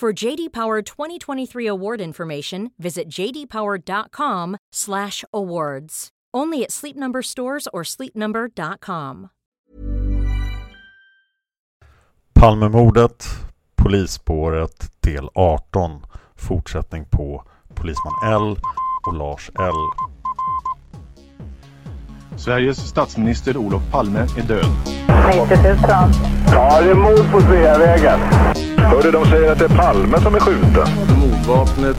For JD Power 2023 award information, visit jdpower.com/awards. Only at Sleep Number stores or sleepnumber.com. Palmemordet, Polisspåret, del 18. Fortsättning på Polisman L och Lars L. Sveriges statsminister Olof Palme är död. 90 000. Ja, det är mord på Sveavägen. Hörde de säger att det är Palme som är skjuten. Mordvapnet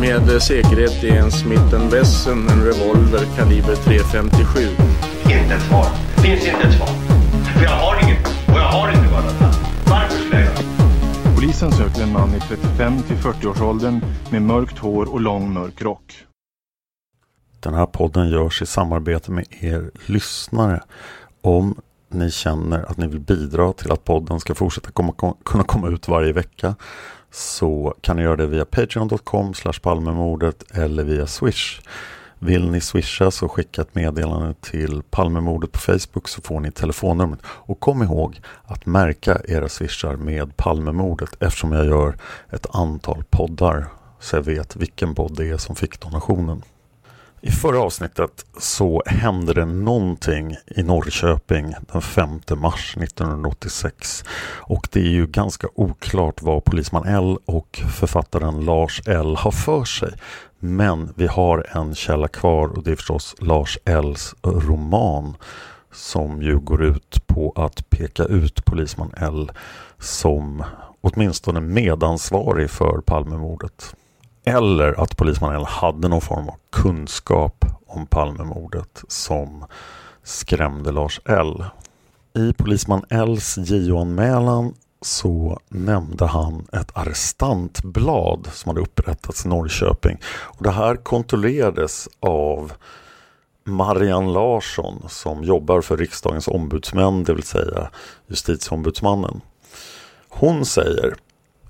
med säkerhet är en Smith Wesson, en revolver kaliber .357. Inte ett svar. Finns inte ett svar. För jag har inget. Och jag har inte varit Varför skulle jag göra Polisen söker en man i 35 till 40-årsåldern med mörkt hår och lång mörk rock. Den här podden görs i samarbete med er lyssnare. Om ni känner att ni vill bidra till att podden ska fortsätta komma, kunna komma ut varje vecka så kan ni göra det via patreon.com palmemordet eller via swish. Vill ni swisha så skicka ett meddelande till Palmemordet på Facebook så får ni telefonnumret. Och kom ihåg att märka era swishar med Palmemordet eftersom jag gör ett antal poddar så jag vet vilken podd det är som fick donationen. I förra avsnittet så hände det någonting i Norrköping den 5 mars 1986. Och det är ju ganska oklart vad polisman L och författaren Lars L har för sig. Men vi har en källa kvar och det är förstås Lars Ls roman som ju går ut på att peka ut polisman L som åtminstone medansvarig för Palmemordet. Eller att polisman L hade någon form av kunskap om Palmemordet som skrämde Lars L. I polisman Ls JO-anmälan så nämnde han ett arrestantblad som hade upprättats i Norrköping. Och det här kontrollerades av Marianne Larsson som jobbar för riksdagens ombudsmän, det vill säga justitieombudsmannen. Hon säger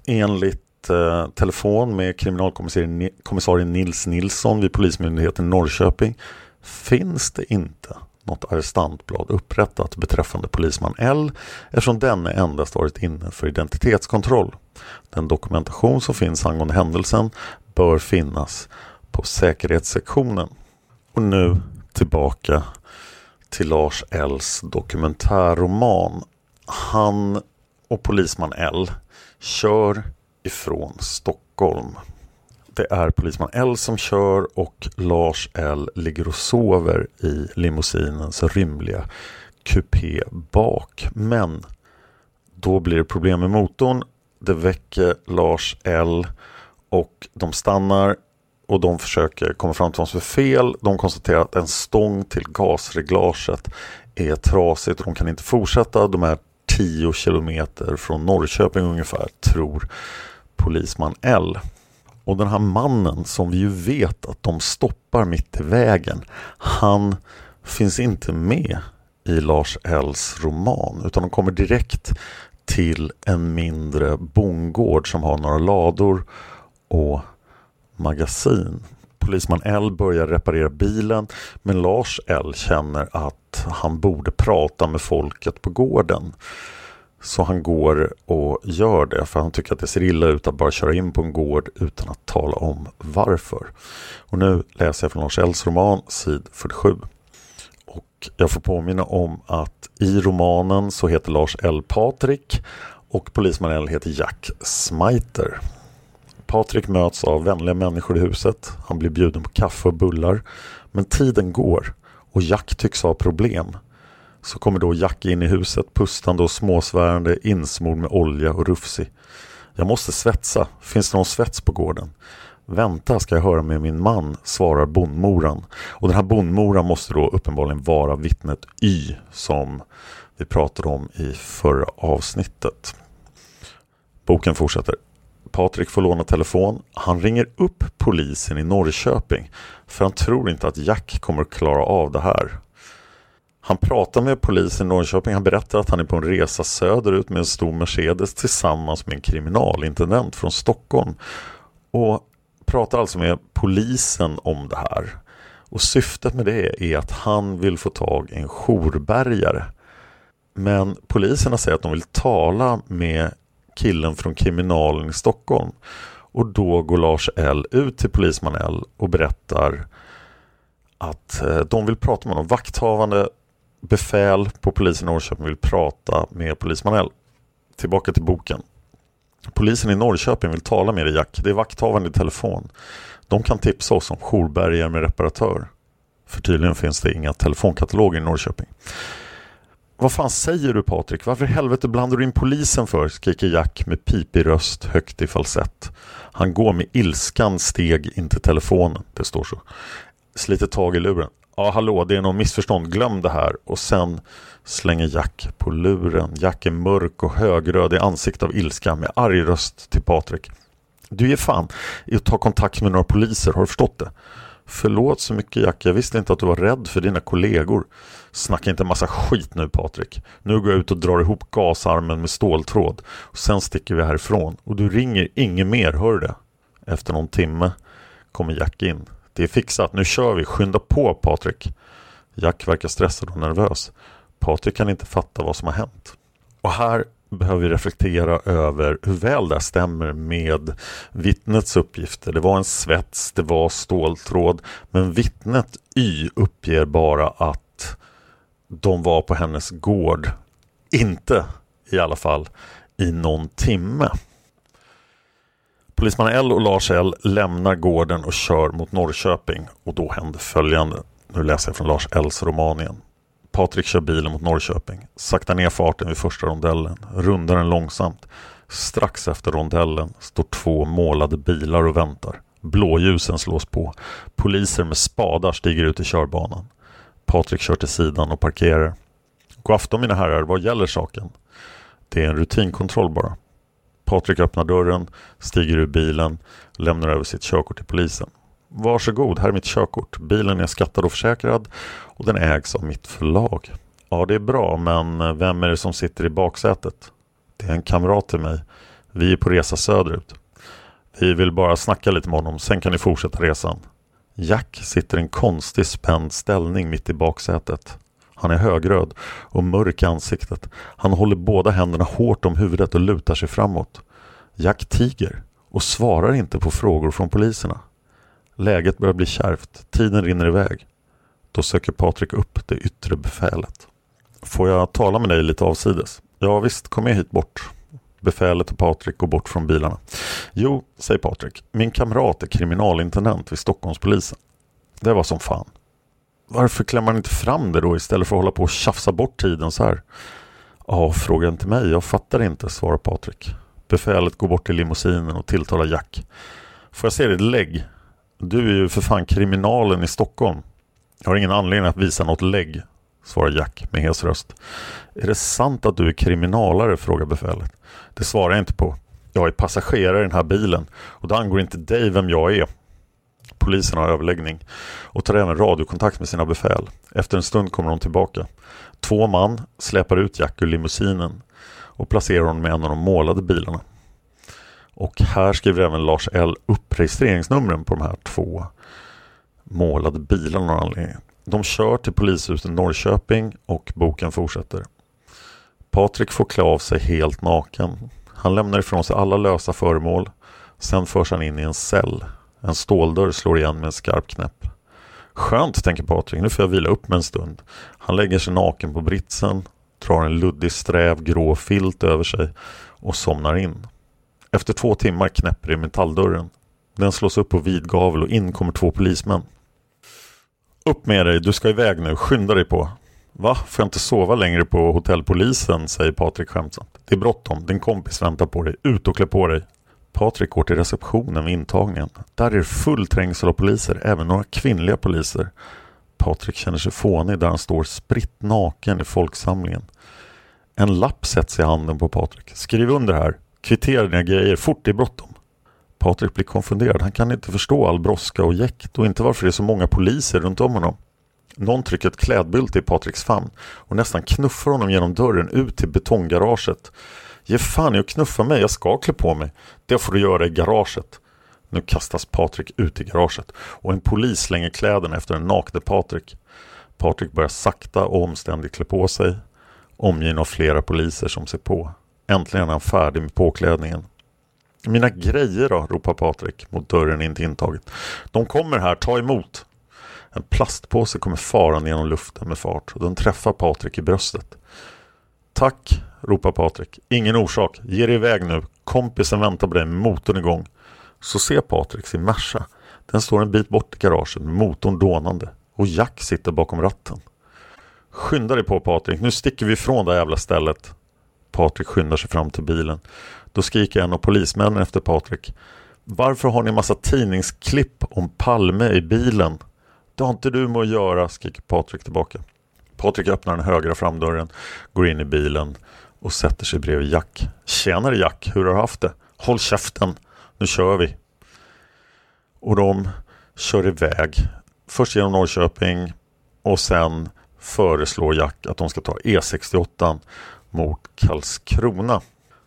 enligt eh, telefon med kriminalkommissarie Nils Nilsson vid Polismyndigheten Norrköping finns det inte något arrestantblad upprättat beträffande polisman L eftersom denne endast varit inne för identitetskontroll. Den dokumentation som finns angående händelsen bör finnas på säkerhetssektionen. Och nu tillbaka till Lars Ls dokumentärroman. Han och polisman L kör ifrån Stockholm. Det är polisman L som kör och Lars L ligger och sover i limousinens rymliga kupé bak. Men då blir det problem med motorn. Det väcker Lars L och de stannar och de försöker komma fram till vad som är fel. De konstaterar att en stång till gasreglaget är trasigt och de kan inte fortsätta. De är 10 kilometer från Norrköping ungefär, tror polisman L. Och den här mannen som vi ju vet att de stoppar mitt i vägen. Han finns inte med i Lars Ls roman utan de kommer direkt till en mindre bondgård som har några lador och magasin. Polisman L börjar reparera bilen men Lars L känner att han borde prata med folket på gården. Så han går och gör det för han tycker att det ser illa ut att bara köra in på en gård utan att tala om varför. Och nu läser jag från Lars Ells roman, sid 47. Och jag får påminna om att i romanen så heter Lars L Patrik och polisman L heter Jack Smiter. Patrik möts av vänliga människor i huset. Han blir bjuden på kaffe och bullar. Men tiden går och Jack tycks ha problem. Så kommer då Jack in i huset pustande och småsvärande insmord med olja och rufsig. Jag måste svetsa. Finns det någon svets på gården? Vänta ska jag höra med min man, svarar bondmoran. Och den här bondmoran måste då uppenbarligen vara vittnet Y som vi pratade om i förra avsnittet. Boken fortsätter. Patrik får låna telefon. Han ringer upp polisen i Norrköping för han tror inte att Jack kommer att klara av det här. Han pratar med polisen i Norrköping. Han berättar att han är på en resa söderut med en stor Mercedes tillsammans med en kriminalintendent från Stockholm. Och pratar alltså med polisen om det här. Och syftet med det är att han vill få tag i en jourbärgare. Men poliserna säger att de vill tala med killen från kriminalen i Stockholm. Och då går Lars L ut till polisman L och berättar att eh, de vill prata med honom. Vakthavande befäl på polisen i Norrköping vill prata med polisman L. Tillbaka till boken. Polisen i Norrköping vill tala med dig Jack. Det är vakthavande i telefon. De kan tipsa oss om jourbärgare med reparatör. För tydligen finns det inga telefonkataloger i Norrköping. Vad fan säger du Patrik? Varför i helvete blandar du in polisen för? skriker Jack med pipig röst högt i falsett. Han går med ilskan steg in till telefonen. Det står så. Sliter tag i luren. Ja, hallå, det är någon missförstånd. Glöm det här. Och sen slänger Jack på luren. Jack är mörk och högröd i ansiktet av ilska med arg röst till Patrik. Du ger fan i att ta kontakt med några poliser, har du förstått det? Förlåt så mycket Jack, jag visste inte att du var rädd för dina kollegor. Snacka inte massa skit nu Patrik. Nu går jag ut och drar ihop gasarmen med ståltråd. Och sen sticker vi härifrån. Och du ringer inget mer, hör du det? Efter någon timme kommer Jack in. Det är fixat, nu kör vi, skynda på Patrik. Jack verkar stressad och nervös. Patrik kan inte fatta vad som har hänt. Och här behöver vi reflektera över hur väl det stämmer med vittnets uppgifter. Det var en svets, det var ståltråd, men vittnet Y uppger bara att de var på hennes gård. Inte i alla fall i någon timme. Polisman L och Lars L lämnar gården och kör mot Norrköping och då händer följande. Nu läser jag från Lars Ls roman igen. Patrik kör bilen mot Norrköping, saktar ner farten vid första rondellen, rundar den långsamt. Strax efter rondellen står två målade bilar och väntar. Blåljusen slås på. Poliser med spadar stiger ut i körbanan. Patrik kör till sidan och parkerar. God afton mina herrar, vad gäller saken? Det är en rutinkontroll bara. Patrik öppnar dörren, stiger ur bilen, lämnar över sitt körkort till polisen. Varsågod, här är mitt körkort. Bilen är skattad och försäkrad och den ägs av mitt förlag. Ja, det är bra, men vem är det som sitter i baksätet? Det är en kamrat till mig. Vi är på resa söderut. Vi vill bara snacka lite med honom, sen kan ni fortsätta resan. Jack sitter i en konstig spänd ställning mitt i baksätet. Han är högröd och mörk i ansiktet. Han håller båda händerna hårt om huvudet och lutar sig framåt. Jack tiger och svarar inte på frågor från poliserna. Läget börjar bli kärvt. Tiden rinner iväg. Då söker Patrik upp det yttre befälet. Får jag tala med dig lite avsides? Ja visst, kom med hit bort. Befälet och Patrik går bort från bilarna. Jo, säger Patrik. Min kamrat är kriminalintendent vid Stockholmspolisen. Det var som fan. Varför klämmer han inte fram det då istället för att hålla på och tjafsa bort tiden så här? Ja, fråga inte mig. Jag fattar inte, svarar Patrik. Befälet går bort till limousinen och tilltalar Jack. Får jag se ditt lägg? Du är ju för fan kriminalen i Stockholm. Jag har ingen anledning att visa något lägg, svarar Jack med hes röst. Är det sant att du är kriminalare? frågar befälet. Det svarar jag inte på. Jag är passagerare i den här bilen och det angår inte dig vem jag är. Polisen har överläggning och tar även radiokontakt med sina befäl. Efter en stund kommer de tillbaka. Två man släpar ut Jack ur limousinen och placerar honom i en av de målade bilarna. Och här skriver även Lars L upp registreringsnumren på de här två målade bilarna av anledning. De kör till polishuset i Norrköping och boken fortsätter. Patrik får klä av sig helt naken. Han lämnar ifrån sig alla lösa föremål. Sen förs han in i en cell. En ståldörr slår igen med en skarp knäpp. Skönt, tänker Patrik. Nu får jag vila upp med en stund. Han lägger sig naken på britsen, drar en luddig sträv grå filt över sig och somnar in. Efter två timmar knäpper det i metalldörren. Den slås upp på vid gavel och in kommer två polismän. Upp med dig, du ska iväg nu, skynda dig på. Va, får jag inte sova längre på hotellpolisen, säger Patrik skämtsamt. Det är bråttom, din kompis väntar på dig, ut och klä på dig. Patrik går till receptionen vid intagningen. Där är det full trängsel av poliser, även några kvinnliga poliser. Patrik känner sig fånig där han står spritt naken i folksamlingen. En lapp sätts i handen på Patrik. Skriv under här. Kvittera dina grejer, fort det är bråttom. Patrik blir konfunderad. Han kan inte förstå all brådska och jäkt och inte varför det är så många poliser runt om honom. Någon trycker ett klädbylte i Patriks famn och nästan knuffar honom genom dörren ut till betonggaraget. Ge fan i att knuffa mig, jag ska klä på mig. Det får du göra i garaget. Nu kastas Patrik ut i garaget och en polis slänger kläderna efter den nakne Patrik. Patrik börjar sakta och omständigt klä på sig, omgiven av flera poliser som ser på. Äntligen är han färdig med påklädningen. Mina grejer då, ropar Patrik mot dörren in till intaget. De kommer här, ta emot! En plastpåse kommer farande genom luften med fart och den träffar Patrik i bröstet. Tack, ropar Patrik. Ingen orsak. Ge dig iväg nu. Kompisen väntar på dig med motorn igång. Så ser Patrik sin Merca. Den står en bit bort i garaget med motorn dånande och Jack sitter bakom ratten. Skynda dig på Patrik, nu sticker vi ifrån det här jävla stället. Patrik skyndar sig fram till bilen. Då skriker en av polismännen efter Patrik. Varför har ni massa tidningsklipp om Palme i bilen? Det har inte du med att göra, skriker Patrik tillbaka. Patrik öppnar den högra framdörren, går in i bilen och sätter sig bredvid Jack. Tjenare Jack, hur har du haft det? Håll käften, nu kör vi. Och de kör iväg. Först genom Norrköping och sen föreslår Jack att de ska ta E68 mot Karlskrona.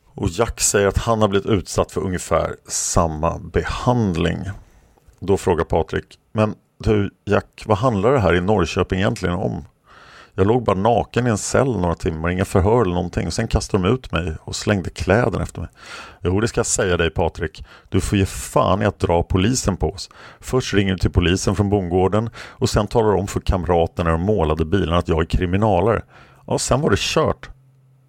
Och Jack säger att han har blivit utsatt för ungefär samma behandling. Då frågar Patrik, men du Jack, vad handlar det här i Norrköping egentligen om? Jag låg bara naken i en cell några timmar, inga förhör eller någonting. Och sen kastade de ut mig och slängde kläderna efter mig. Jo, det ska jag säga dig Patrik. Du får ge fan i att dra polisen på oss. Först ringer du till polisen från bondgården och sen talar du om för kamraterna de målade bilarna att jag är kriminalare. Ja, sen var det kört.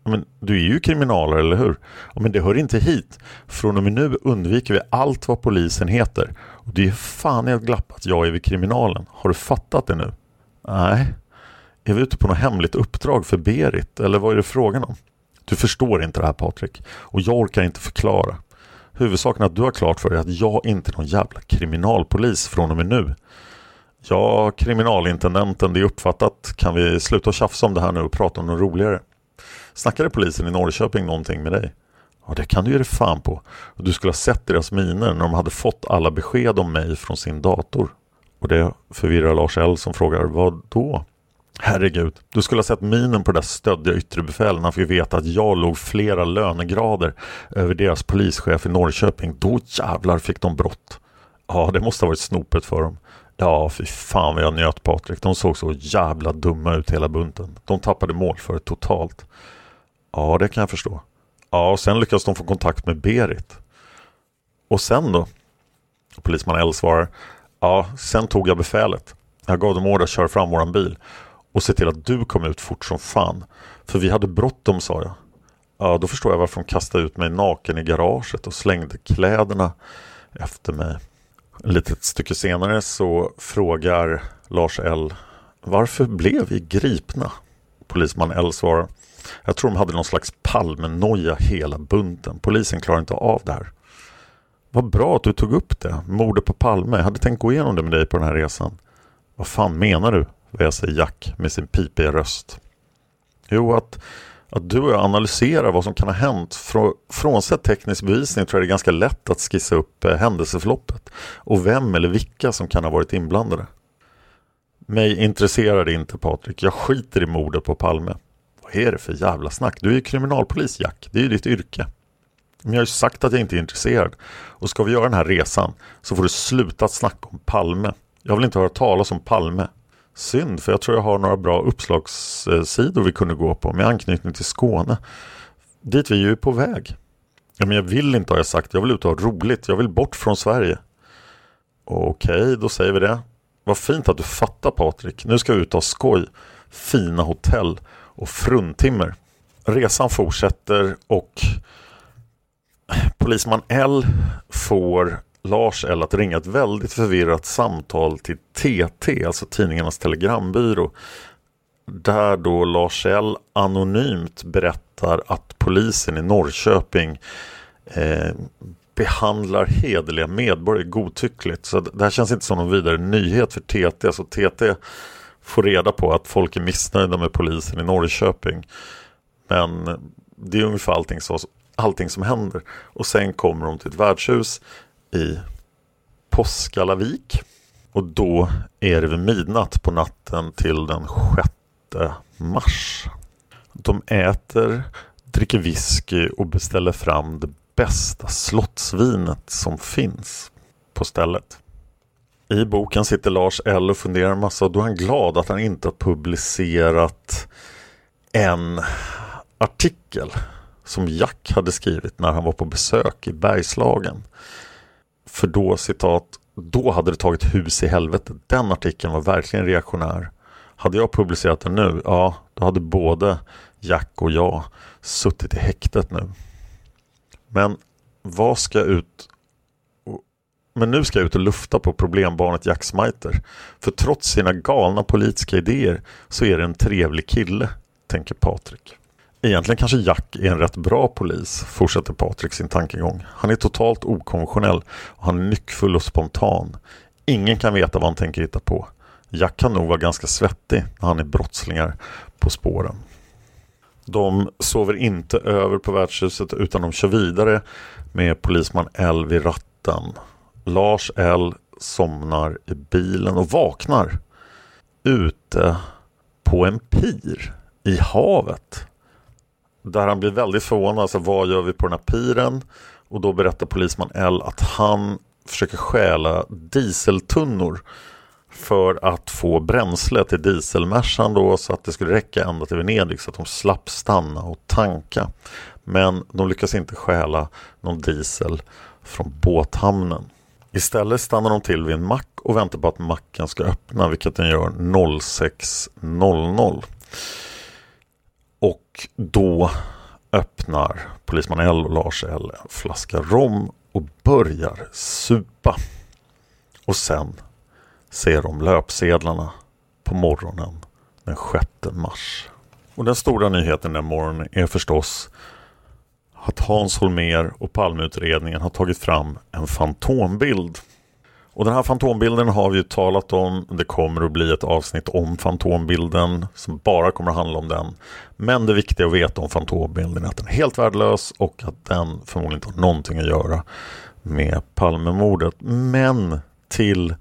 Men du är ju kriminalare, eller hur? Ja, men det hör inte hit. Från och med nu undviker vi allt vad polisen heter. Och det är fan i att glapp att jag är vid kriminalen. Har du fattat det nu? Nej. Är vi ute på något hemligt uppdrag för Berit? Eller vad är det frågan om? Du förstår inte det här Patrik. Och jag orkar inte förklara. Huvudsaken att du har klart för dig att jag inte är någon jävla kriminalpolis från och med nu. Ja, kriminalintendenten, det är uppfattat. Kan vi sluta tjafsa om det här nu och prata om något roligare? Snackade polisen i Norrköping någonting med dig? Ja, det kan du ge dig fan på. Och du skulle ha sett deras miner när de hade fått alla besked om mig från sin dator. Och det förvirrar Lars L som frågar, vad då? Herregud, du skulle ha sett minen på det där stöddiga ytterbefälet när han fick veta att jag låg flera lönegrader över deras polischef i Norrköping. Då jävlar fick de brott. Ja, det måste ha varit snopet för dem. Ja, fy fan vad jag njöt Patrik. De såg så jävla dumma ut hela bunten. De tappade mål för totalt. Ja, det kan jag förstå. Ja, och sen lyckades de få kontakt med Berit. Och sen då? Polisman L svarar. Ja, sen tog jag befälet. Jag gav dem order att köra fram våran bil och se till att du kom ut fort som fan. För vi hade bråttom sa jag. Ja, då förstår jag varför de kastade ut mig naken i garaget och slängde kläderna efter mig. Ett litet stycke senare så frågar Lars L Varför blev vi gripna? Polisman L svarar Jag tror de hade någon slags palmenoja hela bunten. Polisen klarar inte av det här. Vad bra att du tog upp det. Mordet på Palme. Jag hade tänkt gå igenom det med dig på den här resan. Vad fan menar du? Väser Jack med sin pipiga röst. Jo, att, att du och jag analyserar vad som kan ha hänt. Frå, frånsett teknisk bevisning tror jag det är ganska lätt att skissa upp eh, händelseförloppet och vem eller vilka som kan ha varit inblandade. Mig intresserar det inte Patrik. Jag skiter i mordet på Palme. Vad är det för jävla snack? Du är ju kriminalpolis Jack, det är ju ditt yrke. Men jag har ju sagt att jag inte är intresserad. Och ska vi göra den här resan så får du sluta snacka om Palme. Jag vill inte höra talas om Palme. Synd, för jag tror jag har några bra uppslagssidor vi kunde gå på med anknytning till Skåne. Dit vi ju är på väg. Ja, men jag vill inte har jag sagt. Jag vill ut och ha roligt. Jag vill bort från Sverige. Okej, då säger vi det. Vad fint att du fattar Patrik. Nu ska vi ut och ha skoj. Fina hotell och fruntimmer. Resan fortsätter och polisman L får Lars L att ringa ett väldigt förvirrat samtal till TT, alltså tidningarnas telegrambyrå. Där då Lars L anonymt berättar att polisen i Norrköping eh, behandlar hederliga medborgare godtyckligt. Så det här känns inte som någon vidare nyhet för TT. Alltså TT får reda på att folk är missnöjda med polisen i Norrköping. Men det är ungefär allting, så, allting som händer. Och sen kommer de till ett värdshus i Påskalavik. Och då är det vid midnatt på natten till den 6 mars. De äter, dricker whisky och beställer fram det bästa slottsvinet som finns på stället. I boken sitter Lars L och funderar en massa och då är han glad att han inte har publicerat en artikel som Jack hade skrivit när han var på besök i Bergslagen. För då, citat, då hade det tagit hus i helvete. Den artikeln var verkligen reaktionär. Hade jag publicerat den nu, ja, då hade både Jack och jag suttit i häktet nu. Men vad ska ut men nu ska jag ut och lufta på problembarnet Jack Smiter. För trots sina galna politiska idéer så är det en trevlig kille, tänker Patrik. Egentligen kanske Jack är en rätt bra polis, fortsätter Patrik sin tankegång. Han är totalt okonventionell och han är nyckfull och spontan. Ingen kan veta vad han tänker hitta på. Jack kan nog vara ganska svettig när han är brottslingar på spåren. De sover inte över på värdshuset utan de kör vidare med polisman L vid ratten. Lars L somnar i bilen och vaknar ute på en pir i havet. Där han blir väldigt förvånad. Alltså, vad gör vi på den här piren? Och då berättar polisman L att han försöker stjäla dieseltunnor för att få bränsle till dieselmärsan då så att det skulle räcka ända till Venedig så att de slapp stanna och tanka. Men de lyckas inte stjäla någon diesel från båthamnen. Istället stannar de till vid en mack och väntar på att macken ska öppna vilket den gör 06.00. Och då öppnar polisman L och Lars L en flaska rom och börjar supa. Och sen ser de löpsedlarna på morgonen den 6 mars. Och den stora nyheten den morgonen är förstås att Hans Holmer och Palmeutredningen har tagit fram en fantombild. Och den här fantombilden har vi ju talat om. Det kommer att bli ett avsnitt om fantombilden som bara kommer att handla om den. Men det viktiga att veta om fantombilden är att den är helt värdelös och att den förmodligen inte har någonting att göra med Palmemordet. Men till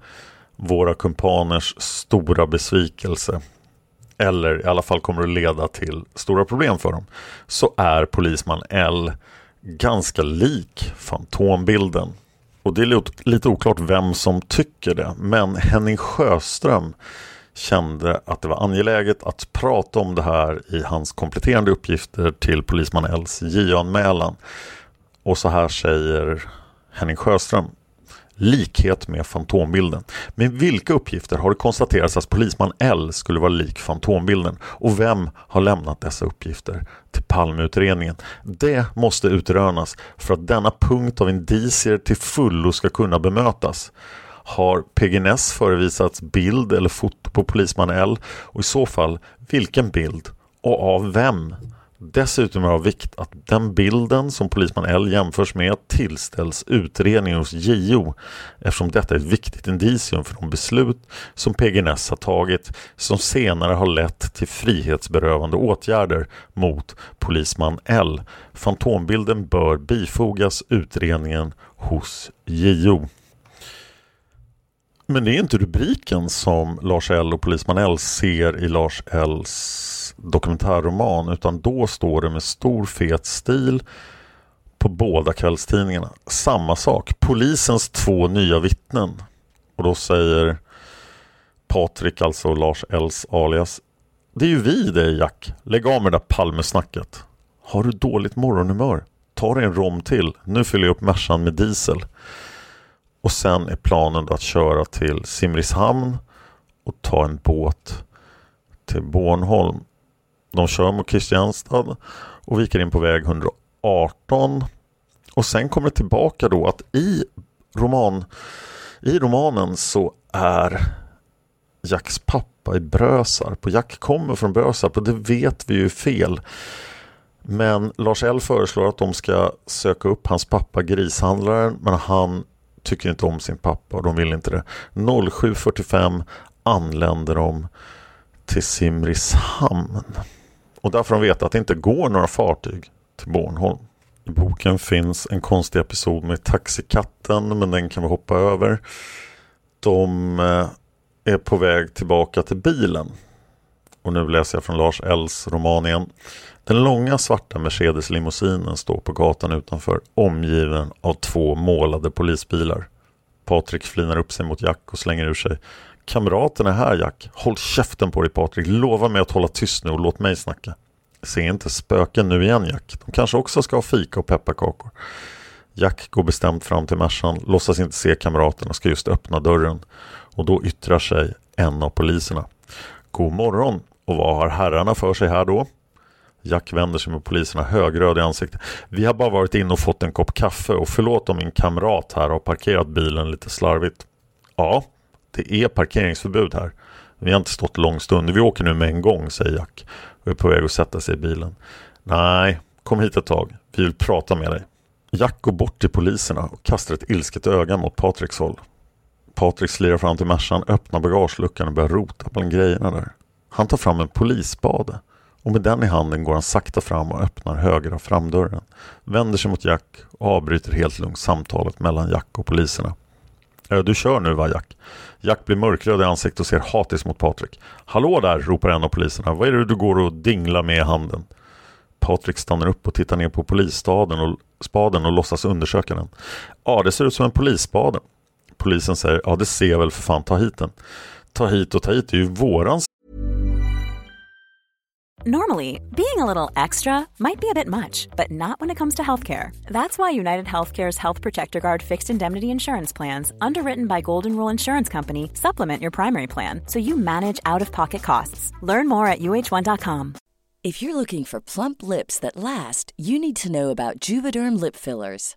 våra kumpaners stora besvikelse eller i alla fall kommer att leda till stora problem för dem så är polisman L ganska lik fantombilden. Och det är lite oklart vem som tycker det men Henning Sjöström kände att det var angeläget att prata om det här i hans kompletterande uppgifter till polisman Els JO-anmälan. Och så här säger Henning Sjöström likhet med Fantombilden. Med vilka uppgifter har det konstaterats att polisman L skulle vara lik Fantombilden? Och vem har lämnat dessa uppgifter till Palmeutredningen? Det måste utrönas för att denna punkt av indicier till fullo ska kunna bemötas. Har PGNS förevisats bild eller foto på polisman L? Och i så fall, vilken bild? Och av vem? Dessutom är det av vikt att den bilden som polisman L jämförs med tillställs utredningen hos JO eftersom detta är ett viktigt indicium för de beslut som PGNS har tagit som senare har lett till frihetsberövande åtgärder mot polisman L. Fantombilden bör bifogas utredningen hos JO. Men det är inte rubriken som Lars L och polisman L ser i Lars Ls dokumentärroman utan då står det med stor fet stil på båda kvällstidningarna. Samma sak, polisens två nya vittnen. Och då säger Patrik, alltså Lars Els alias, det är ju vi det Jack. Lägg av med det där Palmesnacket. Har du dåligt morgonhumör? Ta dig en rom till. Nu fyller jag upp Mercan med diesel. Och sen är planen då att köra till Simrishamn och ta en båt till Bornholm. De kör mot Kristianstad och viker in på väg 118. Och sen kommer det tillbaka då att i, roman, i romanen så är Jacks pappa i Brösarp och Jack kommer från Brösarp och det vet vi ju fel. Men Lars L föreslår att de ska söka upp hans pappa grishandlaren men han tycker inte om sin pappa och de vill inte det. 07.45 anländer de till Simrishamn. Och där får de veta att det inte går några fartyg till Bornholm. I boken finns en konstig episod med taxikatten men den kan vi hoppa över. De eh, är på väg tillbaka till bilen. Och nu läser jag från Lars Ells roman igen. Den långa svarta Mercedes-limousinen står på gatan utanför omgiven av två målade polisbilar. Patrik flinar upp sig mot Jack och slänger ur sig. Kamraten är här Jack. Håll käften på dig Patrik. Lova mig att hålla tyst nu och låt mig snacka. Se inte spöken nu igen Jack. De kanske också ska ha fika och pepparkakor. Jack går bestämt fram till Mercan, låtsas inte se kamraterna. ska just öppna dörren. Och då yttrar sig en av poliserna. God morgon och vad har herrarna för sig här då? Jack vänder sig mot poliserna högröd i ansiktet. Vi har bara varit inne och fått en kopp kaffe och förlåt om min kamrat här har parkerat bilen lite slarvigt. Ja, det är parkeringsförbud här. Vi har inte stått lång stund. Vi åker nu med en gång, säger Jack och är på väg att sätta sig i bilen. Nej, kom hit ett tag. Vi vill prata med dig. Jack går bort till poliserna och kastar ett ilsket öga mot Patriks håll. Patrik slirar fram till Mercan, öppnar bagageluckan och börjar rota bland grejerna där. Han tar fram en polisspade och med den i handen går han sakta fram och öppnar högra framdörren. Vänder sig mot Jack och avbryter helt lugnt samtalet mellan Jack och poliserna. Eh, du kör nu va Jack? Jack blir mörkröd i ansiktet och ser hatiskt mot Patrik. Hallå där, ropar en av poliserna. Vad är det du går och dinglar med i handen? Patrik stannar upp och tittar ner på polisstaden och spaden och låtsas undersöka den. Ja, det ser ut som en polisspade. Polisen säger, ja det ser jag väl för fan, ta hit den. Ta hit och ta hit, det är ju våran Normally, being a little extra might be a bit much, but not when it comes to healthcare. That's why United Healthcare's Health Protector Guard fixed indemnity insurance plans, underwritten by Golden Rule Insurance Company, supplement your primary plan so you manage out of pocket costs. Learn more at uh1.com. If you're looking for plump lips that last, you need to know about Juvederm lip fillers.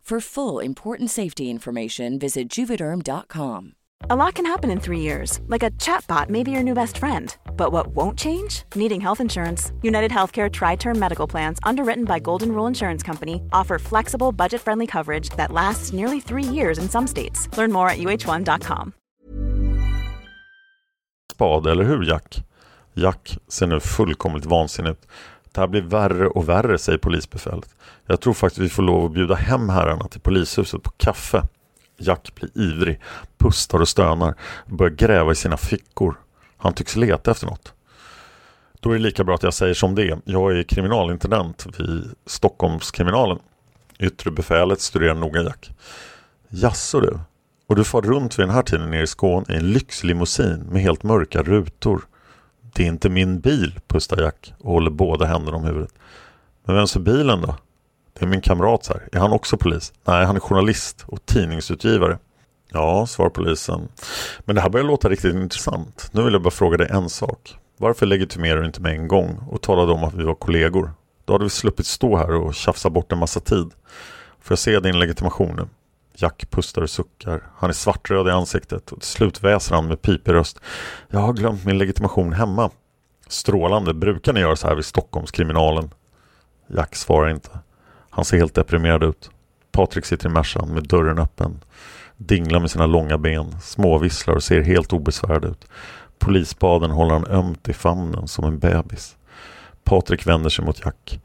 For full important safety information, visit juvederm.com. A lot can happen in three years, like a chatbot may be your new best friend. But what won't change? Needing health insurance. United Healthcare Tri Term Medical Plans, underwritten by Golden Rule Insurance Company, offer flexible, budget friendly coverage that lasts nearly three years in some states. Learn more at uh1.com. Spade, eller hur Jack? Jack ser nu fullkomligt vansinnig ut. Det här blir värre och värre, säger polisbefälet. Jag tror faktiskt vi får lov att bjuda hem herrarna till polishuset på kaffe. Jack blir ivrig, pustar och stönar, börjar gräva i sina fickor. Han tycks leta efter något. Då är det lika bra att jag säger som det. Jag är kriminalintendent vid Stockholmskriminalen. Yttre befälet studerar noga Jack. Jaså du? Och du far runt vid den här tiden nere i Skåne i en lyxlimousin med helt mörka rutor. Det är inte min bil, pustar Jack och håller båda händerna om huvudet. Men vems är bilen då? Det är min kamrat här. Är han också polis? Nej, han är journalist och tidningsutgivare. Ja, svarar polisen. Men det här börjar låta riktigt intressant. Nu vill jag bara fråga dig en sak. Varför legitimerar du inte med en gång och talade om att vi var kollegor? Då hade vi sluppit stå här och tjafsa bort en massa tid. Får jag se din legitimation nu? Jack pustar och suckar. Han är svartröd i ansiktet och till slut väser han med pipig röst. Jag har glömt min legitimation hemma. Strålande. Brukar ni göra så här vid Stockholmskriminalen? Jack svarar inte. Han ser helt deprimerad ut. Patrik sitter i Mercan med dörren öppen. Dinglar med sina långa ben, småvisslar och ser helt obesvärad ut. Polisbaden håller han ömt i famnen som en bebis. Patrik vänder sig mot Jack.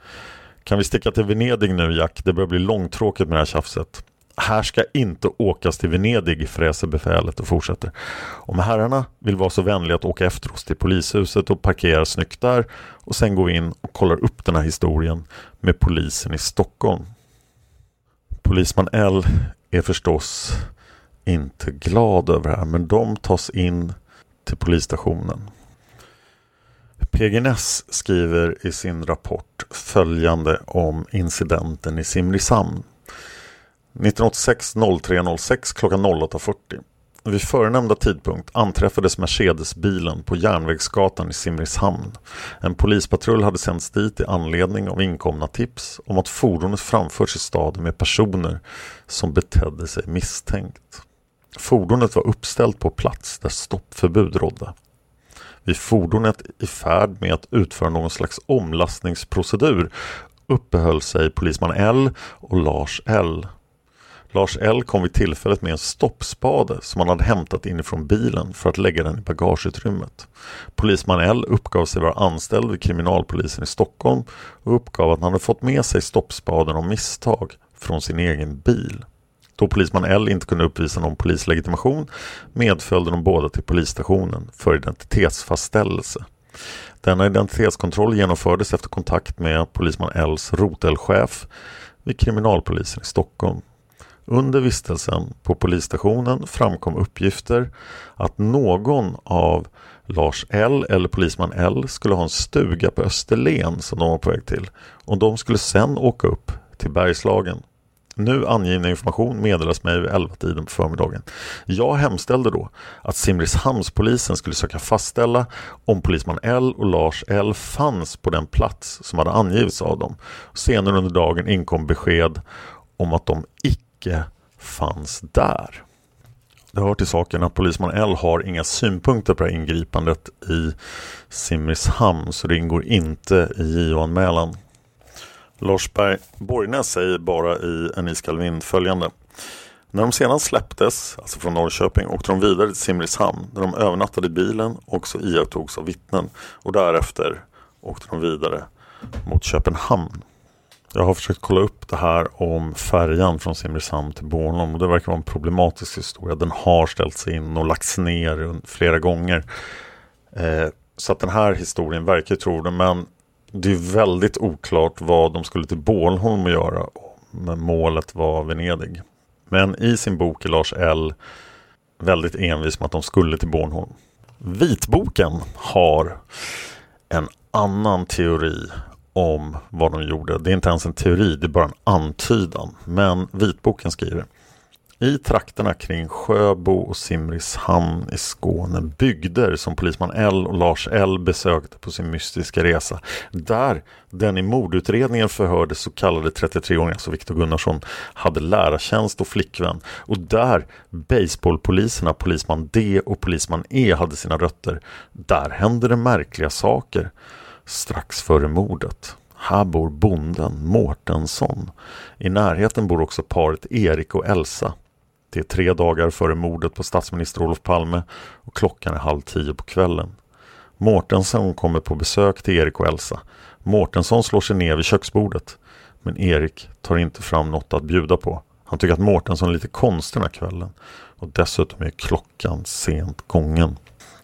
Kan vi sticka till Venedig nu Jack? Det börjar bli långtråkigt med det här tjafset. Här ska inte åkas till Venedig, fräser befälet och fortsätter. Om herrarna vill vara så vänliga att åka efter oss till polishuset och parkera snyggt där och sen går vi in och kollar upp den här historien med polisen i Stockholm. Polisman L är förstås inte glad över det här men de tas in till polisstationen. PG Ness skriver i sin rapport följande om incidenten i Simrishamn 1986 0306 klockan 08.40. Vid förenämnda tidpunkt anträffades Mercedesbilen på Järnvägsgatan i Simrishamn. En polispatrull hade sänts dit i anledning av inkomna tips om att fordonet framförts i staden med personer som betedde sig misstänkt. Fordonet var uppställt på plats där stoppförbud rådde. Vid fordonet i färd med att utföra någon slags omlastningsprocedur uppehöll sig polisman L och Lars L Lars L kom vid tillfället med en stoppspade som han hade hämtat inifrån bilen för att lägga den i bagageutrymmet. Polisman L uppgav sig vara anställd vid kriminalpolisen i Stockholm och uppgav att han hade fått med sig stoppspaden av misstag från sin egen bil. Då polisman L inte kunde uppvisa någon polislegitimation medföljde de båda till polisstationen för identitetsfastställelse. Denna identitetskontroll genomfördes efter kontakt med polisman Ls rotelchef vid kriminalpolisen i Stockholm. Under vistelsen på polisstationen framkom uppgifter att någon av Lars L eller polisman L skulle ha en stuga på Österlen som de var på väg till och de skulle sen åka upp till Bergslagen. Nu angivna information meddelas mig vid 11-tiden på förmiddagen. Jag hemställde då att Simrishamnspolisen skulle söka fastställa om polisman L och Lars L fanns på den plats som hade angivits av dem. Senare under dagen inkom besked om att de icke icke fanns där. Det hör till saken att polisman L har inga synpunkter på det här ingripandet i Simrishamn så det ingår inte i JO-anmälan. Lars Berg Borgnäs säger bara i En iskall vind följande. När de sedan släpptes, alltså från Norrköping, åkte de vidare till Simrishamn där de övernattade i bilen och så iakttogs av vittnen och därefter åkte de vidare mot Köpenhamn. Jag har försökt kolla upp det här om färjan från Simrishamn till Bornholm och det verkar vara en problematisk historia. Den har ställts in och lagts ner flera gånger. Eh, så att den här historien verkar tro det. men det är väldigt oklart vad de skulle till Bornholm att göra. Om målet var Venedig. Men i sin bok är Lars L väldigt envis med att de skulle till Bornholm. Vitboken har en annan teori om vad de gjorde. Det är inte ens en teori, det är bara en antydan. Men vitboken skriver i trakterna kring Sjöbo och Simrishamn i Skåne bygder som polisman L och Lars L besökte på sin mystiska resa. Där den i mordutredningen förhörde så kallade 33-åringen, alltså Viktor Gunnarsson, hade lärartjänst och flickvän. Och där baseballpoliserna, polisman D och polisman E hade sina rötter. Där hände det märkliga saker strax före mordet. Här bor bonden Mårtensson. I närheten bor också paret Erik och Elsa. Det är tre dagar före mordet på statsminister Olof Palme och klockan är halv tio på kvällen. Mårtensson kommer på besök till Erik och Elsa. Mårtensson slår sig ner vid köksbordet. Men Erik tar inte fram något att bjuda på. Han tycker att Mårtensson är lite konstig den här kvällen. Och dessutom är klockan sent gången.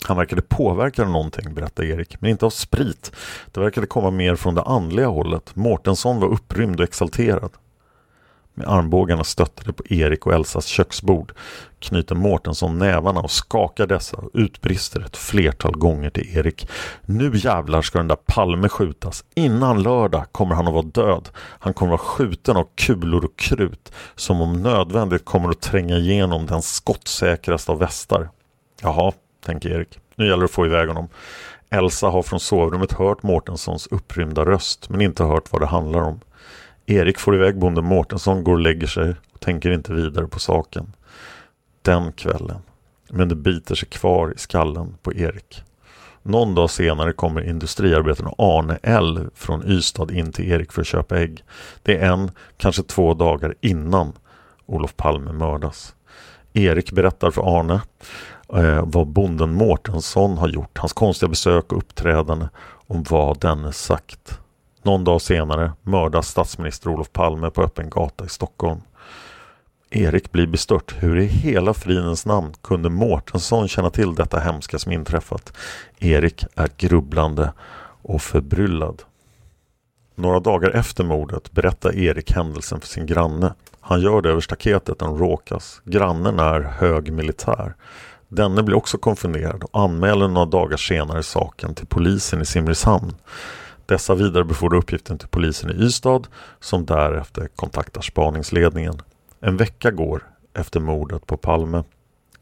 Han verkade påverkad av någonting, berättar Erik, men inte av sprit. Det verkade komma mer från det andliga hållet. Mårtensson var upprymd och exalterad. Med armbågarna stöttade på Erik och Elsas köksbord knyter Mårtensson nävarna och skakar dessa och utbrister ett flertal gånger till Erik. Nu jävlar ska den där Palme skjutas. Innan lördag kommer han att vara död. Han kommer att vara skjuten av kulor och krut som om nödvändigt kommer att tränga igenom den skottsäkraste av västar. Jaha, tänker Erik. Nu gäller det att få iväg honom. Elsa har från sovrummet hört Mårtenssons upprymda röst men inte hört vad det handlar om. Erik får iväg bonden Mårtensson, går och lägger sig och tänker inte vidare på saken. Den kvällen. Men det biter sig kvar i skallen på Erik. Någon dag senare kommer industriarbetaren Arne L från Ystad in till Erik för att köpa ägg. Det är en, kanske två dagar innan Olof Palme mördas. Erik berättar för Arne eh, vad bonden Mårtensson har gjort, hans konstiga besök och uppträdande, om vad denne sagt. Någon dag senare mördas statsminister Olof Palme på öppen gata i Stockholm. Erik blir bestört. Hur i hela fridens namn kunde Mårtensson känna till detta hemska som inträffat? Erik är grubblande och förbryllad. Några dagar efter mordet berättar Erik händelsen för sin granne. Han gör det över staketet en råkas. Grannen är hög militär. Denne blir också konfunderad och anmäler några dagar senare saken till polisen i Simrishamn. Dessa vidarebefordrar uppgiften till polisen i Ystad som därefter kontaktar spaningsledningen. En vecka går efter mordet på Palme.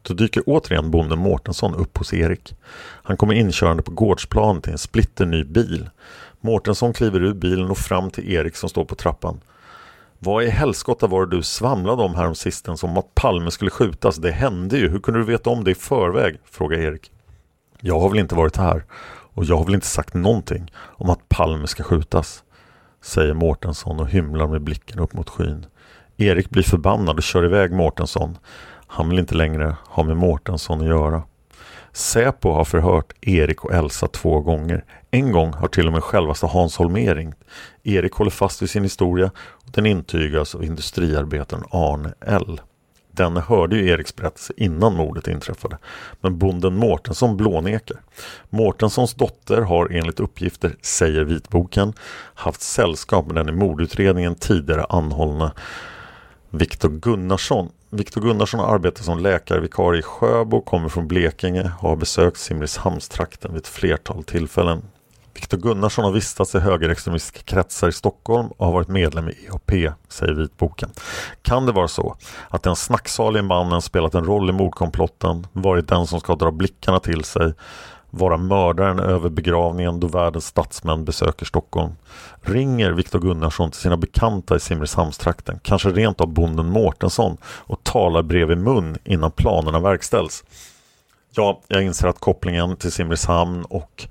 Då dyker återigen bonden Mårtensson upp hos Erik. Han kommer inkörande på gårdsplanet till en splitterny bil. Mårtensson kliver ur bilen och fram till Erik som står på trappan. Vad i helskotta var det du svamlade om härom om att Palme skulle skjutas? Det hände ju. Hur kunde du veta om det i förväg? frågar Erik. Jag har väl inte varit här och jag har väl inte sagt någonting om att Palme ska skjutas, säger Mårtensson och hymlar med blicken upp mot skyn. Erik blir förbannad och kör iväg Mårtensson. Han vill inte längre ha med Mårtensson att göra. Säpo har förhört Erik och Elsa två gånger. En gång har till och med självaste Hans Holmér ringt. Erik håller fast vid sin historia och den intygas av industriarbetaren Arne L. Denne hörde ju Eriks berättelse innan mordet inträffade. Men bonden Mårtensson blånekar. Mårtenssons dotter har enligt uppgifter, säger vitboken, haft sällskap med den i mordutredningen tidigare anhållna Viktor Gunnarsson. Viktor Gunnarsson arbetar som läkarvikarie i Sjöbo, kommer från Blekinge och har besökt Simrishamnstrakten vid ett flertal tillfällen. Viktor Gunnarsson har vistats i högerextremistiska kretsar i Stockholm och har varit medlem i EHP, säger vitboken. Kan det vara så att den snacksalige mannen spelat en roll i mordkomplotten, varit den som ska dra blickarna till sig, vara mördaren över begravningen då världens statsmän besöker Stockholm? Ringer Viktor Gunnarsson till sina bekanta i Simrishamnstrakten, kanske rent av bonden Mårtensson och talar bredvid mun innan planerna verkställs? Ja, jag inser att kopplingen till Simrishamn och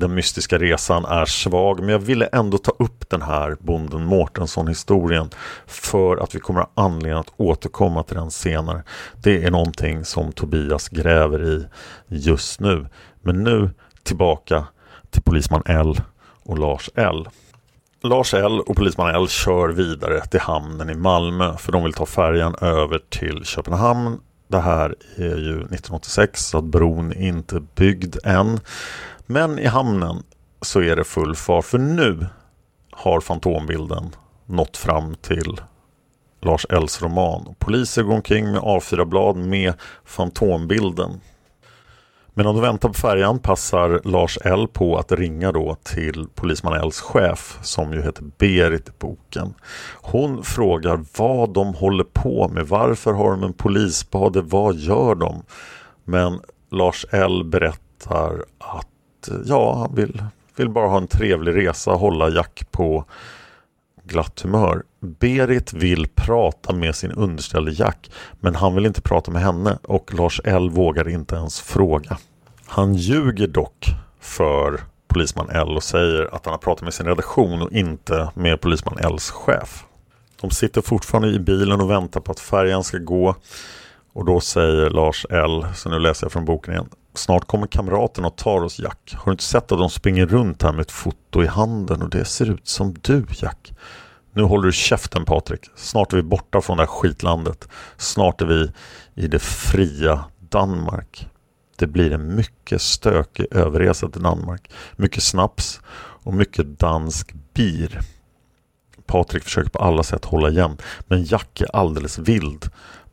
den mystiska resan är svag men jag ville ändå ta upp den här bonden Mårtensson historien för att vi kommer att ha anledning att återkomma till den senare. Det är någonting som Tobias gräver i just nu. Men nu tillbaka till polisman L och Lars L. Lars L och polisman L kör vidare till hamnen i Malmö för de vill ta färjan över till Köpenhamn. Det här är ju 1986 så att bron är inte byggd än. Men i hamnen så är det full fart för nu har fantombilden nått fram till Lars Ells roman. Poliser går omkring med A4-blad med fantombilden. Medan de väntar på färjan passar Lars L på att ringa då till polisman Ls chef som ju heter Berit i boken. Hon frågar vad de håller på med. Varför har de en polisspade? Vad gör de? Men Lars L berättar att ja, han vill, vill bara ha en trevlig resa, hålla Jack på glatt humör. Berit vill prata med sin underställde Jack men han vill inte prata med henne och Lars L vågar inte ens fråga. Han ljuger dock för polisman L och säger att han har pratat med sin redaktion och inte med polisman Ls chef. De sitter fortfarande i bilen och väntar på att färjan ska gå och då säger Lars L, så nu läser jag från boken igen. Snart kommer kamraterna och tar oss Jack. Har du inte sett att de springer runt här med ett foto i handen och det ser ut som du Jack? Nu håller du käften Patrik. Snart är vi borta från det här skitlandet. Snart är vi i det fria Danmark. Det blir en mycket stökig överresa till Danmark. Mycket snaps och mycket dansk bir. Patrik försöker på alla sätt hålla igen, men Jack är alldeles vild.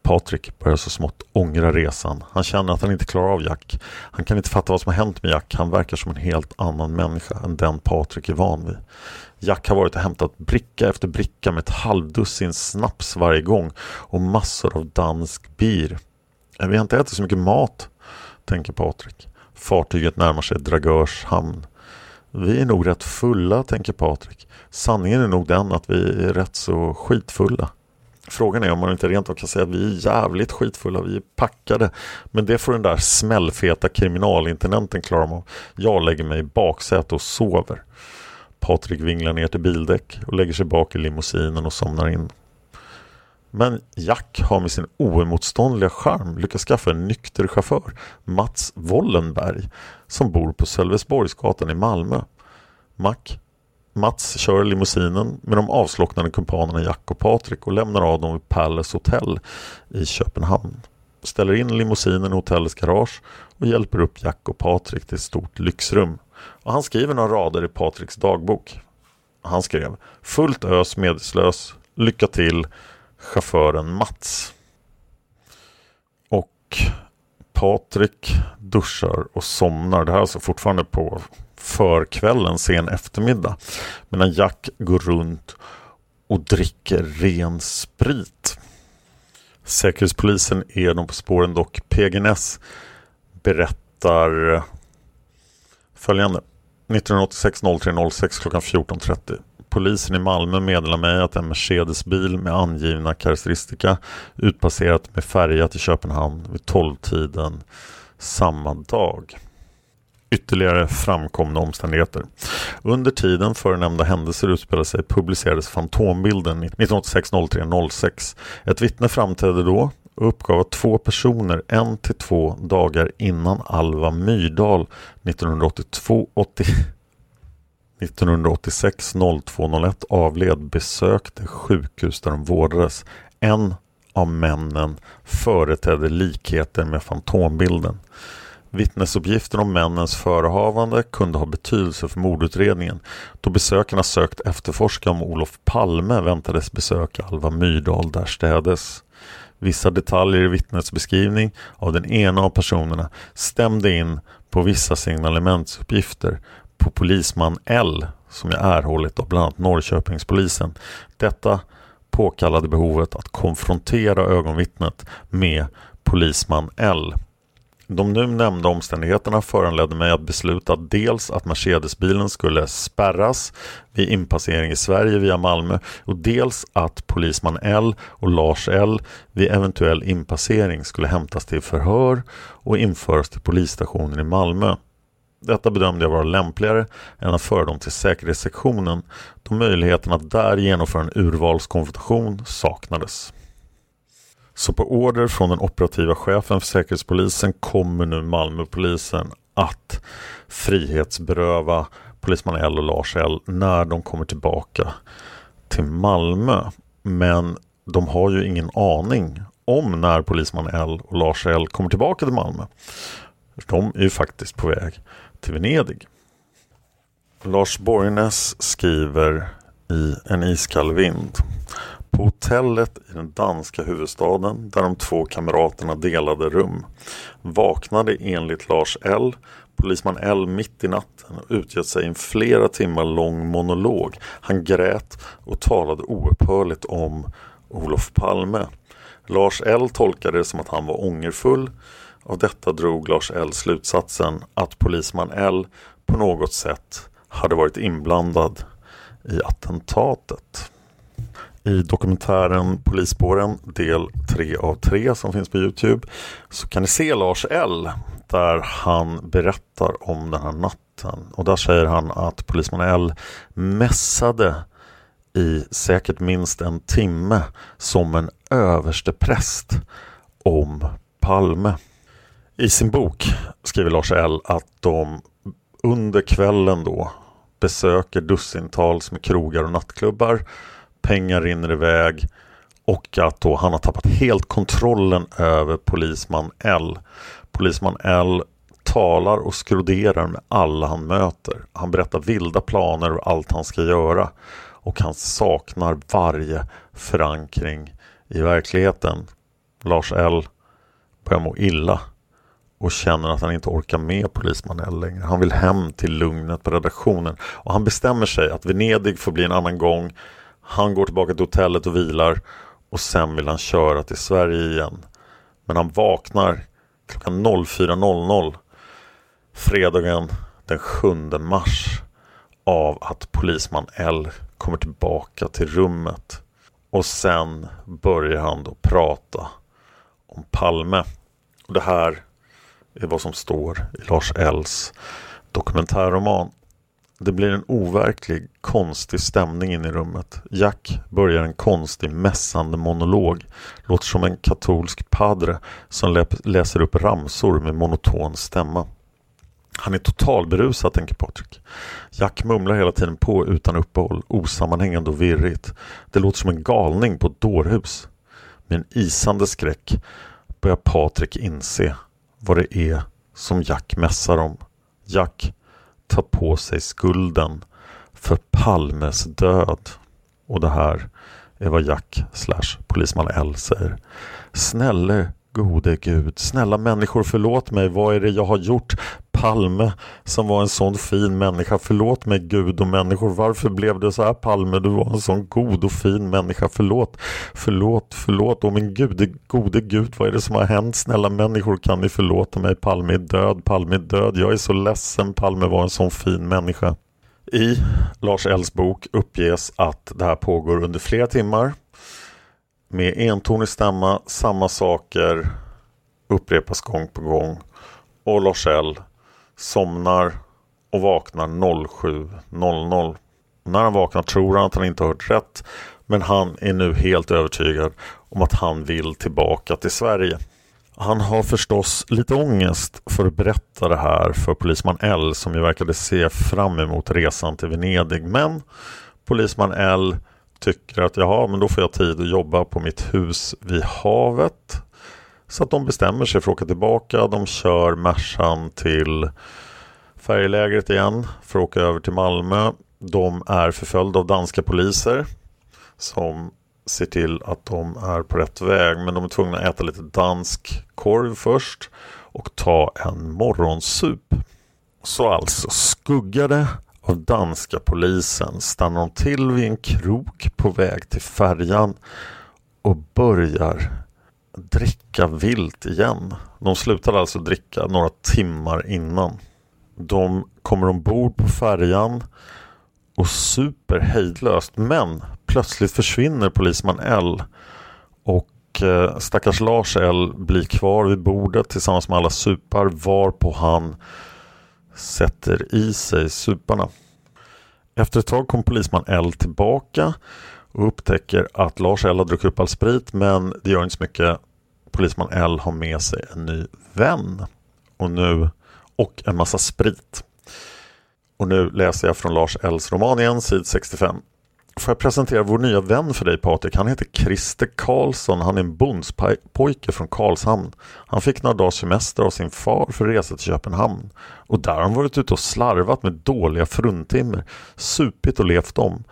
Patrik börjar så smått ångra resan. Han känner att han inte klarar av Jack. Han kan inte fatta vad som har hänt med Jack. Han verkar som en helt annan människa än den Patrik är van vid. Jack har varit och hämtat bricka efter bricka med ett halvdussin snaps varje gång och massor av dansk bir. Äh, vi har inte ätit så mycket mat, tänker Patrik. Fartyget närmar sig Dragörs hamn. Vi är nog rätt fulla, tänker Patrik. Sanningen är nog den att vi är rätt så skitfulla. Frågan är om man inte rent av kan säga att vi är jävligt skitfulla, vi är packade. Men det får den där smällfeta kriminalintendenten klara av. Jag lägger mig i baksätet och sover. Patrik vinglar ner till bildäck och lägger sig bak i limousinen och somnar in. Men Jack har med sin oemotståndliga charm lyckats skaffa en nykter chaufför, Mats Wollenberg, som bor på Sölvesborgsgatan i Malmö. Mac, Mats kör limousinen med de avslocknade kumpanerna Jack och Patrik och lämnar av dem vid Palace Hotel i Köpenhamn. Ställer in limousinen i hotellets garage och hjälper upp Jack och Patrik till ett stort lyxrum. Och han skriver några rader i Patriks dagbok. Han skrev Fullt ös medslös, lycka till, chauffören Mats. Och Patrik duschar och somnar. Det här är alltså fortfarande på förkvällen, sen eftermiddag. Medan Jack går runt och dricker ren sprit. Säkerhetspolisen är de på spåren dock. PGNS berättar följande. 1986 03 06 klockan 14.30. Polisen i Malmö meddelar mig att en Mercedesbil med angivna karaktäristika utpasserat med färja till Köpenhamn vid 12-tiden samma dag. Ytterligare framkomna omständigheter. Under tiden före nämnda händelser utspelade sig publicerades Fantombilden 1986 03 06. Ett vittne framträdde då och uppgav att två personer en till två dagar innan Alva Myrdal 1982 80 1986 0201 avled besökte sjukhus där de vårdades. En av männen företedde likheter med Fantombilden. Vittnesuppgifter om männens förehavande kunde ha betydelse för mordutredningen då besökarna sökt efterforska om Olof Palme väntades besöka Alva Myrdal därstädes. Vissa detaljer i vittnets beskrivning av den ena av personerna stämde in på vissa signalementsuppgifter på polisman L som jag erhållit av bland annat Norrköpingspolisen. Detta påkallade behovet att konfrontera ögonvittnet med polisman L. De nu nämnda omständigheterna föranledde mig att besluta dels att Mercedesbilen skulle spärras vid inpassering i Sverige via Malmö och dels att polisman L och Lars L vid eventuell inpassering skulle hämtas till förhör och införas till polisstationen i Malmö. Detta bedömde jag vara lämpligare än att föra dem till säkerhetssektionen då möjligheten att där genomföra en urvalskonfrontation saknades. Så på order från den operativa chefen för Säkerhetspolisen kommer nu Malmöpolisen att frihetsberöva polisman L och Lars L när de kommer tillbaka till Malmö. Men de har ju ingen aning om när polisman L och Lars L kommer tillbaka till Malmö. De är ju faktiskt på väg till Venedig. Lars Borgnäs skriver i En iskall vind. På hotellet i den danska huvudstaden där de två kamraterna delade rum vaknade enligt Lars L polisman L mitt i natten och utgett sig i en flera timmar lång monolog. Han grät och talade oupphörligt om Olof Palme. Lars L tolkade det som att han var ångerfull av detta drog Lars L slutsatsen att polisman L på något sätt hade varit inblandad i attentatet. I dokumentären Polisspåren del 3 av 3 som finns på Youtube så kan ni se Lars L där han berättar om den här natten. Och där säger han att polisman L mässade i säkert minst en timme som en överstepräst om Palme. I sin bok skriver Lars L att de under kvällen då besöker dussintals med krogar och nattklubbar. Pengar rinner iväg och att då han har tappat helt kontrollen över polisman L. Polisman L talar och skroderar med alla han möter. Han berättar vilda planer och allt han ska göra. och han saknar varje förankring i verkligheten. Lars L börjar må illa och känner att han inte orkar med polisman L längre. Han vill hem till lugnet på redaktionen och han bestämmer sig att Venedig får bli en annan gång. Han går tillbaka till hotellet och vilar och sen vill han köra till Sverige igen. Men han vaknar klockan 04.00 fredagen den 7 mars av att polisman L kommer tillbaka till rummet. Och sen börjar han då prata om Palme. Och det här är vad som står i Lars Ls dokumentärroman. Det blir en overklig, konstig stämning in i rummet. Jack börjar en konstig, mässande monolog. Låter som en katolsk padre som läser upp ramsor med monoton stämma. Han är totalberusad, tänker Patrik. Jack mumlar hela tiden på utan uppehåll, osammanhängande och virrigt. Det låter som en galning på ett dårhus. Med en isande skräck börjar Patrik inse vad det är som Jack mässar om. Jack ta på sig skulden för Palmes död. Och det här är vad Jack slash polisman L säger. Snälla gode Gud, snälla människor förlåt mig, vad är det jag har gjort? Palme som var en sån fin människa, förlåt mig Gud och människor, varför blev det så här Palme? Du var en sån god och fin människa, förlåt, förlåt, förlåt, Åh min Gud, gode Gud, vad är det som har hänt? Snälla människor, kan ni förlåta mig? Palme är död, Palme är död, jag är så ledsen, Palme var en sån fin människa. I Lars Ells bok uppges att det här pågår under flera timmar med entonig stämma, samma saker upprepas gång på gång och Lars L somnar och vaknar 07.00. När han vaknar tror han att han inte hört rätt men han är nu helt övertygad om att han vill tillbaka till Sverige. Han har förstås lite ångest för att berätta det här för polisman L som ju verkade se fram emot resan till Venedig men polisman L tycker att jaha, men då får jag tid att jobba på mitt hus vid havet. Så att de bestämmer sig för att åka tillbaka. De kör Mercan till färjelägret igen för att åka över till Malmö. De är förföljda av danska poliser som ser till att de är på rätt väg. Men de är tvungna att äta lite dansk korv först och ta en morgonsup. Så alltså skuggade av danska polisen stannar de till vid en krok på väg till färjan och börjar dricka vilt igen. De slutade alltså dricka några timmar innan. De kommer ombord på färjan och super hejdlöst men plötsligt försvinner polisman L och eh, stackars Lars L blir kvar vid bordet tillsammans med alla supar varpå han sätter i sig suparna. Efter ett tag kom polisman L tillbaka och upptäcker att Lars L har druckit upp all sprit men det gör inte så mycket. Polisman L har med sig en ny vän och, nu, och en massa sprit. Och nu läser jag från Lars Ls roman igen, sid 65. Får jag presentera vår nya vän för dig Patrik? Han heter Christer Karlsson. Han är en bondspojke från Karlshamn. Han fick några dagars semester av sin far för resa till Köpenhamn. Och där har han varit ute och slarvat med dåliga fruntimmer, supit och levt om.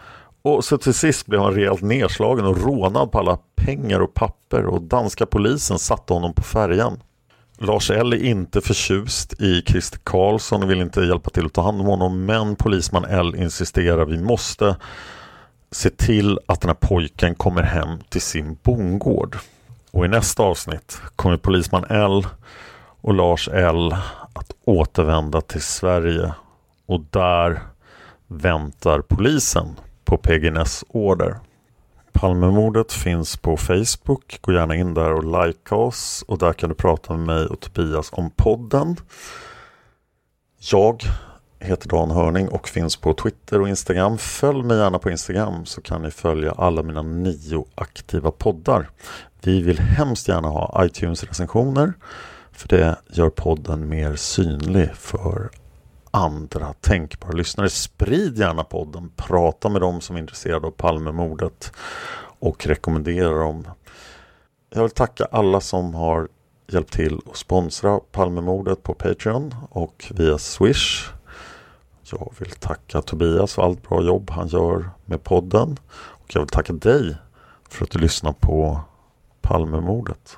Och så till sist blev han rejält nedslagen och rånad på alla pengar och papper och danska polisen satte honom på färjan. Lars L är inte förtjust i Christer Karlsson och vill inte hjälpa till att ta hand om honom men polisman L insisterar vi måste se till att den här pojken kommer hem till sin bondgård. Och i nästa avsnitt kommer polisman L och Lars L att återvända till Sverige och där väntar polisen på PGNS order. Palmemordet finns på Facebook. Gå gärna in där och likea oss och där kan du prata med mig och Tobias om podden. Jag heter Dan Hörning och finns på Twitter och Instagram. Följ mig gärna på Instagram så kan ni följa alla mina nio aktiva poddar. Vi vill hemskt gärna ha iTunes-recensioner för det gör podden mer synlig för andra tänkbara lyssnare. Sprid gärna podden, prata med dem som är intresserade av Palmemordet och rekommendera dem. Jag vill tacka alla som har hjälpt till att sponsra Palmemordet på Patreon och via Swish. Jag vill tacka Tobias för allt bra jobb han gör med podden. Och jag vill tacka dig för att du lyssnar på Palmemordet.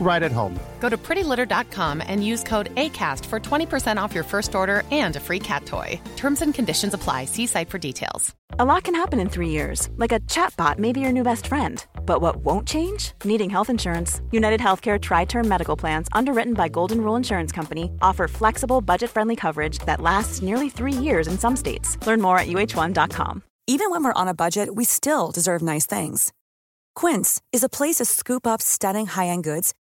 right at home. Go to prettylitter.com and use code ACAST for 20% off your first order and a free cat toy. Terms and conditions apply. See site for details. A lot can happen in three years, like a chatbot may be your new best friend. But what won't change? Needing health insurance. United Healthcare Tri Term Medical Plans, underwritten by Golden Rule Insurance Company, offer flexible, budget friendly coverage that lasts nearly three years in some states. Learn more at uh1.com. Even when we're on a budget, we still deserve nice things. Quince is a place to scoop up stunning high end goods